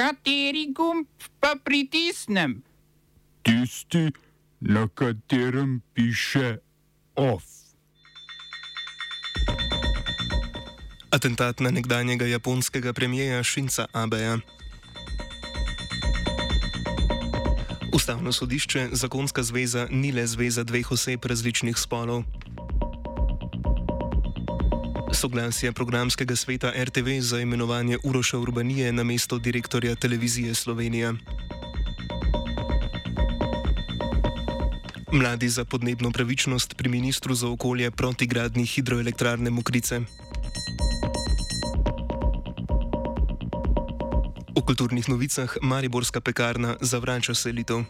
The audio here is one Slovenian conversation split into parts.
Kateri gumb pa pritisnem? Tisti, na katerem piše OF. Atentat na nekdanjega japonskega premijeja Šinca Abeja. Ustavno sodišče, zakonska zveza ni le zveza dveh oseb različnih spolov. Soglasje programskega sveta RTV za imenovanje Uroša Urbanije na mesto direktorja televizije Slovenije. Mladi za podnebno pravičnost pri ministru za okolje proti gradni hidroelektrarne Mokrice. V kulturnih novicah Mariborska pekarna zavrača selitev.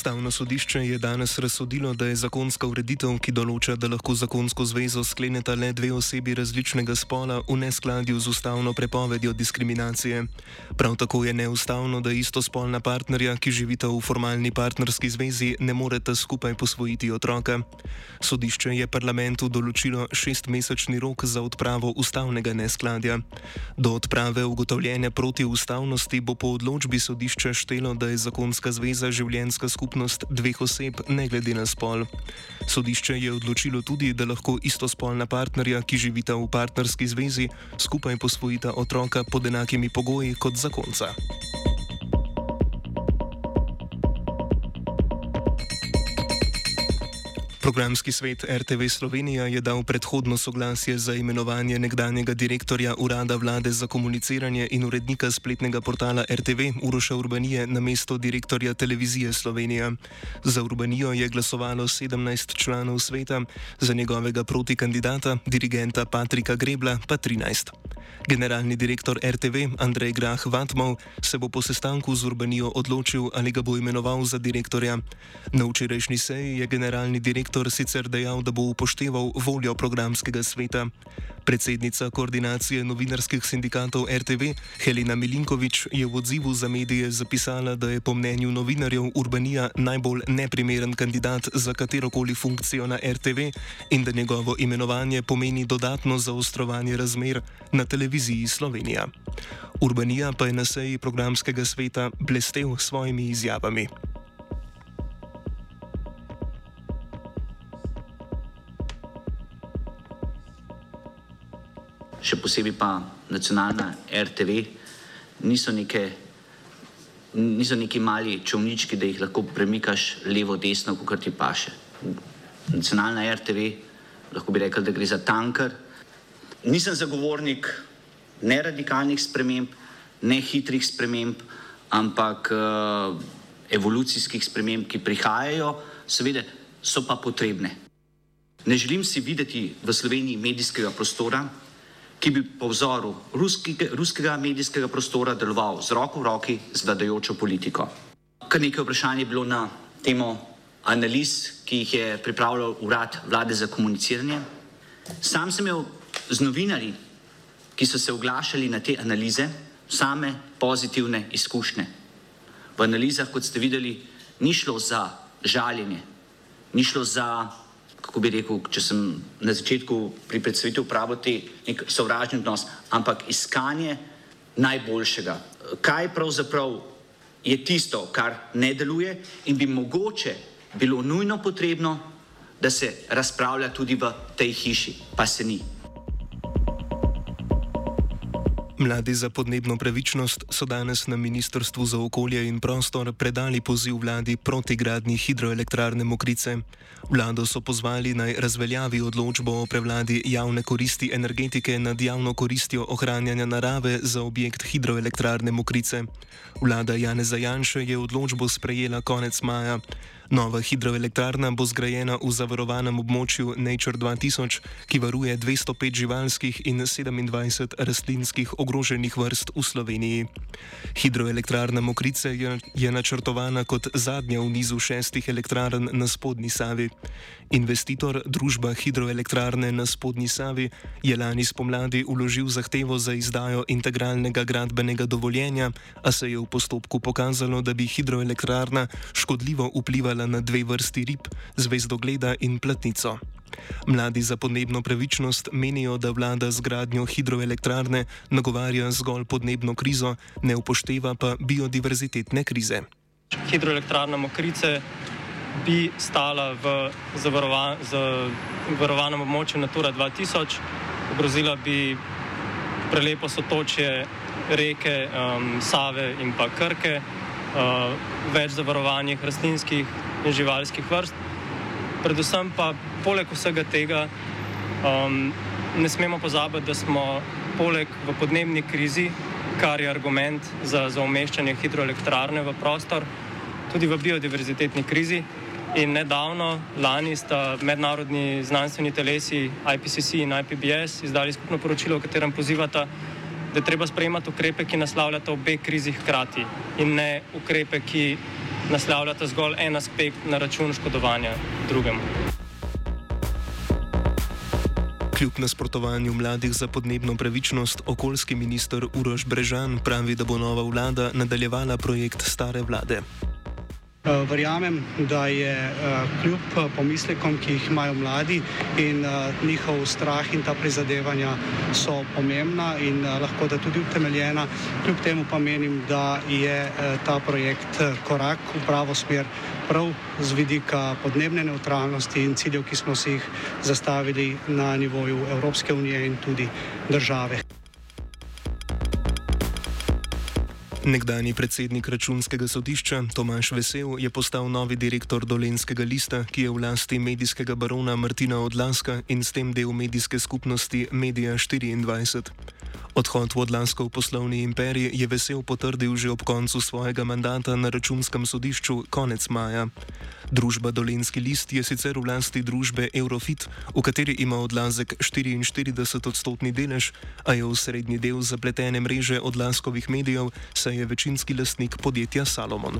Ustavno sodišče je danes razsodilo, da je zakonska ureditev, ki določa, da lahko zakonsko zvezo skleneta le dve osebi različnega spola, v neskladju z ustavno prepovedjo diskriminacije. Prav tako je neustavno, da istospolna partnerja, ki živita v formalni partnerski zvezi, ne moreta skupaj posvojiti otroka. Sodišče je parlamentu določilo šestmesečni rok za odpravo ustavnega neskladja. Do odprave ugotovljene protiustavnosti bo po odločbi sodišča štelo, da je zakonska zveza življenjska skupnost skupnost dveh oseb, ne glede na spol. Sodišče je odločilo tudi, da lahko istospolna partnerja, ki živita v partnerski zvezi, skupaj posvojita otroka pod enakimi pogoji kot zakonca. Programski svet RTV Slovenija je dal predhodno soglasje za imenovanje nekdanjega direktorja Urada vlade za komuniciranje in urednika spletnega portala RTV Uroša Urbanije na mesto direktorja televizije Slovenija. Za Urbanijo je glasovalo 17 članov sveta, za njegovega protikandidata, dirigenta Patrika Grebla, pa 13. Generalni direktor RTV Andrej Grah Vatmov se bo po sestanku z Urbanijo odločil, ali ga bo imenoval za direktorja. Na včerajšnji seji je generalni direktor sicer dejal, da bo upošteval voljo programskega sveta. Predsednica koordinacije novinarskih sindikatov RTV Helena Milinkovič je v odzivu za medije zapisala, da je po mnenju novinarjev Urbanija najbolj neprimeren kandidat za katerokoli funkcijo na RTV in da njegovo imenovanje pomeni dodatno zaostrovanje razmer na televiziji Slovenija. Urbanija pa je na seji programskega sveta blestev s svojimi izjavami. Še posebej pa nacionalna RTV, niso neke, niso neki mali čovnički, da jih lahko premikaš levo, desno, kot ti paše. Nacionalna RTV, lahko bi rekel, da gre za tanker. Nisem zagovornik ne radikalnih sprememb, ne hitrih sprememb, ampak uh, evolucijskih sprememb, ki prihajajo, seveda so pa potrebne. Ne želim si videti v Sloveniji medijskega prostora, ki bi po vzoru ruskega, ruskega medijskega prostora deloval z roko v roki z vladajočo politiko. Kar nekaj vprašanj je bilo na temo analiz, ki jih je pripravljal urad vlade za komuniciranje. Sam sem imel z novinarji, ki so se oglašali na te analize, same pozitivne izkušnje. V analizah, kot ste videli, ni šlo za žaljenje, ni šlo za kako bi rekel, če sem na začetku pri predstavitvi uporabljal nek sovražni odnos, ampak iskanje najboljšega. Kaj pravzaprav je tisto, kar ne deluje in bi mogoče bilo nujno potrebno, da se razpravlja tudi v tej hiši, pa se ni. Mladi za podnebno pravičnost so danes na Ministrstvu za okolje in prostor predali poziv vladi proti gradni hidroelektrarne Mokrice. Vlado so pozvali naj razveljavi odločbo o prevladi javne koristi energetike nad javno koristjo ohranjanja narave za objekt hidroelektrarne Mokrice. Vlada Janeza Janše je odločbo sprejela konec maja. Nova hidroelektrarna bo zgrajena v zavarovanem območju Nature 2000, ki varuje 205 živalskih in 27 rastlinskih ogroženih vrst v Sloveniji. Hidroelektrarna Mokrice je, je načrtovana kot zadnja v nizu šestih elektrarn na spodnji Savi. Investitor družba hidroelektrarne na spodnji Savi je lani spomladi uložil zahtevo za izdajo integralnega gradbenega dovoljenja, a se je v postopku pokazalo, da bi hidroelektrarna škodljivo vplivala na dve vrsti rib, zvezdogleda in platnico. Mladi za podnebno pravičnost menijo, da vlada z gradnjo hidroelektrarne nagovarja zgolj podnebno krizo, ne upošteva pa biodiverzitetne krize. Hidroelektrarna Mokrice bi stala v zavarovanem območju Natura 2000, ogrozila bi prelepo sotočje reke um, Save in pa Krke, uh, več zavarovanih rastlinskih in živalskih vrst. Predvsem pa poleg vsega tega um, ne smemo pozabiti, da smo poleg v podnebni krizi, kar je argument za, za umeščanje hidroelektrarne v prostor, tudi v biodiverzitetni krizi. In nedavno, lani, sta mednarodni znanstveni telesi IPCC in IPBS izdali skupno poročilo, v katerem pozivata, da je treba sprejemati ukrepe, ki naslavljata obe krizi hkrati in ne ukrepe, ki naslavljata zgolj en aspekt na račun škodovanja drugemu. Kljub nasprotovanju mladih za podnebno pravičnost, okoljski minister Uroš Brežan pravi, da bo nova vlada nadaljevala projekt stare vlade. Eh, verjamem, da je eh, kljub pomislekom, ki jih imajo mladi in njihov strah in ta prizadevanja so pomembna in lahko da tudi utemeljena, kljub temu pa menim, da je ta projekt korak v pravo smer prav z vidika podnebne neutralnosti in ciljev, ki smo si jih zastavili na nivoju Evropske unije in tudi države. Nekdani predsednik računskega sodišča Tomaš Vesel je postal novi direktor Dolenskega lista, ki je v lasti medijskega barona Martina Odlaska in s tem del medijske skupnosti Media 24. Odhod v Odlaskov poslovni imperij je Vesel potrdil že ob koncu svojega mandata na računskem sodišču konec maja. Družba Dolenski list je sicer v lasti družbe Eurofit, v kateri ima odlazek 44 odstotni delež, a je v srednji del zapletene mreže odlaskovih medijev, saj je večinski lastnik podjetja Salomon.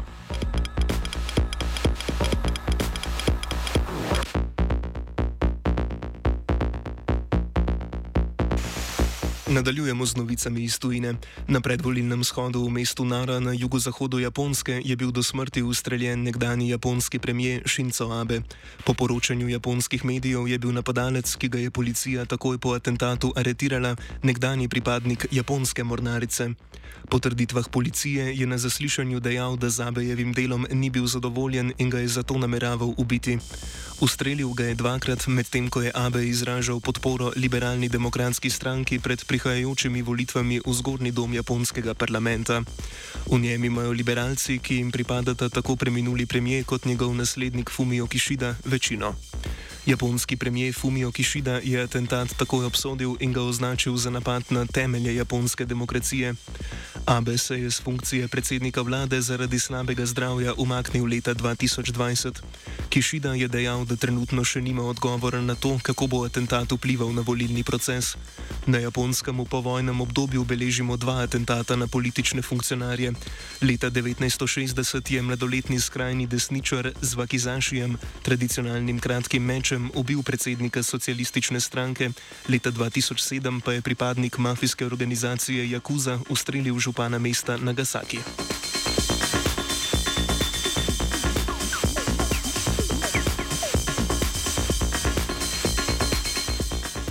Nadaljujemo z novicami iz tujine. Na predvolilnem shodu v mestu Nara na jugozahodu Japonske je bil do smrti ustreljen nekdani japonski premijer Shinzo Abe. Po poročanju japonskih medijev je bil napadalec, ki ga je policija takoj po atentatu aretirala, nekdani pripadnik japonske mornarice. Po trditvah policije je na zaslišanju dejal, da z Abejevim delom ni bil zadovoljen in ga je zato nameraval ubiti. Ustrelil ga je dvakrat, medtem ko je Abe izražal podporo liberalni demokratski stranki pred prihajajočimi volitvami v zgornji dom japonskega parlamenta. V njem imajo liberalci, ki jim pripadata tako preminuli premijer kot njegov naslednik Fumio Kishida, večino. Japonski premijer Fumio Kishida je atentat takoj obsodil in ga označil za napad na temelje japonske demokracije. Abe se je z funkcije predsednika vlade zaradi slabega zdravja umaknil leta 2020. Kishida je dejal, da trenutno še nima odgovora na to, kako bo atentat vplival na volilni proces. Na japonskem v povojnem obdobju beležimo dva atentata na politične funkcionarje. Leta 1960 je mladoletni skrajni desničar z Vakizašijem, tradicionalnim kratkim mečem, ubil predsednika socialistične stranke, leta 2007 pa je pripadnik mafijske organizacije Jakuza ustrelil župana mesta Nagasaki.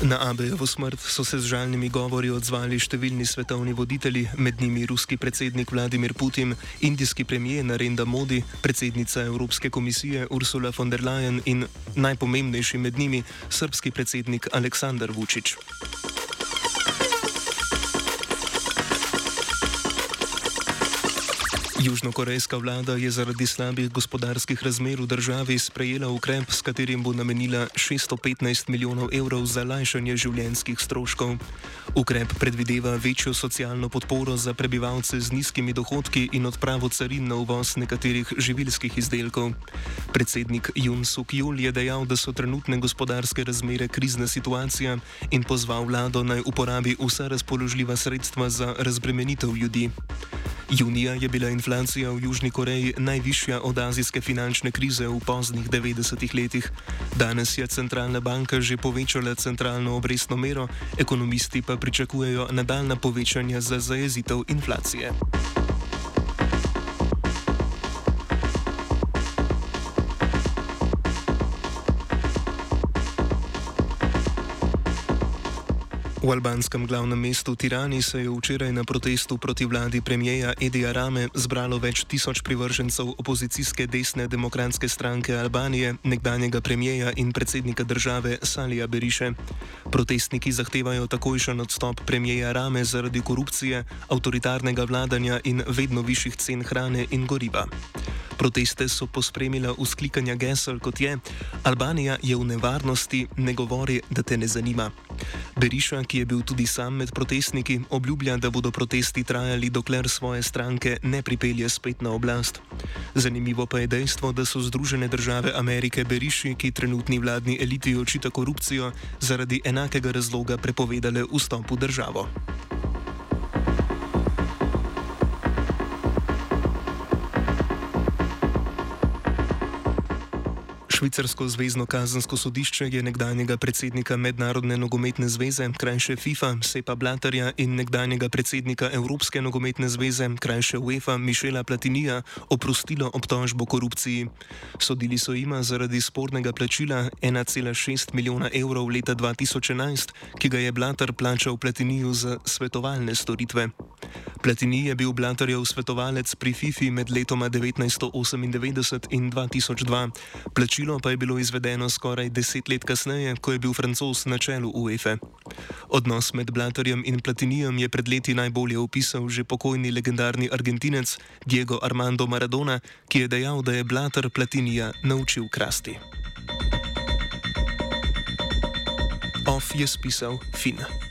Na Abejevo smrt so se z žalnimi govori odzvali številni svetovni voditelji, med njimi ruski predsednik Vladimir Putin, indijski premijer Narendra Modi, predsednica Evropske komisije Ursula von der Leyen in najpomembnejši med njimi srpski predsednik Aleksandar Vučić. Južnokorejska vlada je zaradi slabih gospodarskih razmer v državi sprejela ukrep, s katerim bo namenila 615 milijonov evrov za lajšanje življenjskih stroškov. Ukrep predvideva večjo socialno podporo za prebivalce z nizkimi dohodki in odpravo carin na uvoz nekaterih živilskih izdelkov. Predsednik Jun Suk Jul je dejal, da so trenutne gospodarske razmere krizna situacija in pozval vlado naj uporabi vsa razpoložljiva sredstva za razbremenitev ljudi. Junija je bila inflacija v Južni Koreji najvišja od azijske finančne krize v poznih 90-ih letih. Danes je centralna banka že povečala centralno obrestno mero, ekonomisti pa pričakujejo nadaljna povečanja za zajezitev inflacije. V albanskem glavnem mestu Tirani se je včeraj na protestu proti vladi premijeja Edija Rame zbralo več tisoč privržencev opozicijske desne demokratske stranke Albanije, nekdanjega premijeja in predsednika države Salija Beriše. Protestniki zahtevajo takojšen odstop premijeja Rame zaradi korupcije, avtoritarnega vladanja in vedno višjih cen hrane in goriva. Proteste so pospremila usklikanja gesel kot je: Albanija je v nevarnosti, ne govori, da te ne zanima. Beriša, ki je bil tudi sam med protestniki, obljublja, da bodo protesti trajali, dokler svoje stranke ne pripelje spet na oblast. Zanimivo pa je dejstvo, da so Združene države Amerike Beriši, ki trenutni vladni eliti očita korupcijo, zaradi enakega razloga prepovedale vstop v državo. Švicarsko zvezdno kazensko sodišče je nekdanjega predsednika Mednarodne nogometne zveze, krajše FIFA, Sepa Blatarja in nekdanjega predsednika Evropske nogometne zveze, krajše UEFA, Mišela Platinija, oprostilo obtožbo korupciji. Sodili so jima zaradi spornega plačila 1,6 milijona evrov leta 2011, ki ga je Blatar plačal Platiniju za svetovalne storitve. Platini je bil Blatarjev svetovalec pri FIFA med letoma 1998 in 2002. Plačilo Plačilo pa je bilo izvedeno skoraj deset let kasneje, ko je bil francos na čelu UEFA. Odnos med Blatarjem in Platinijem je pred leti najbolje opisal že pokojni legendarni argentinec Diego Armando Maradona, ki je dejal, da je Blatar Platinija naučil krasti. Off je spisal Finn.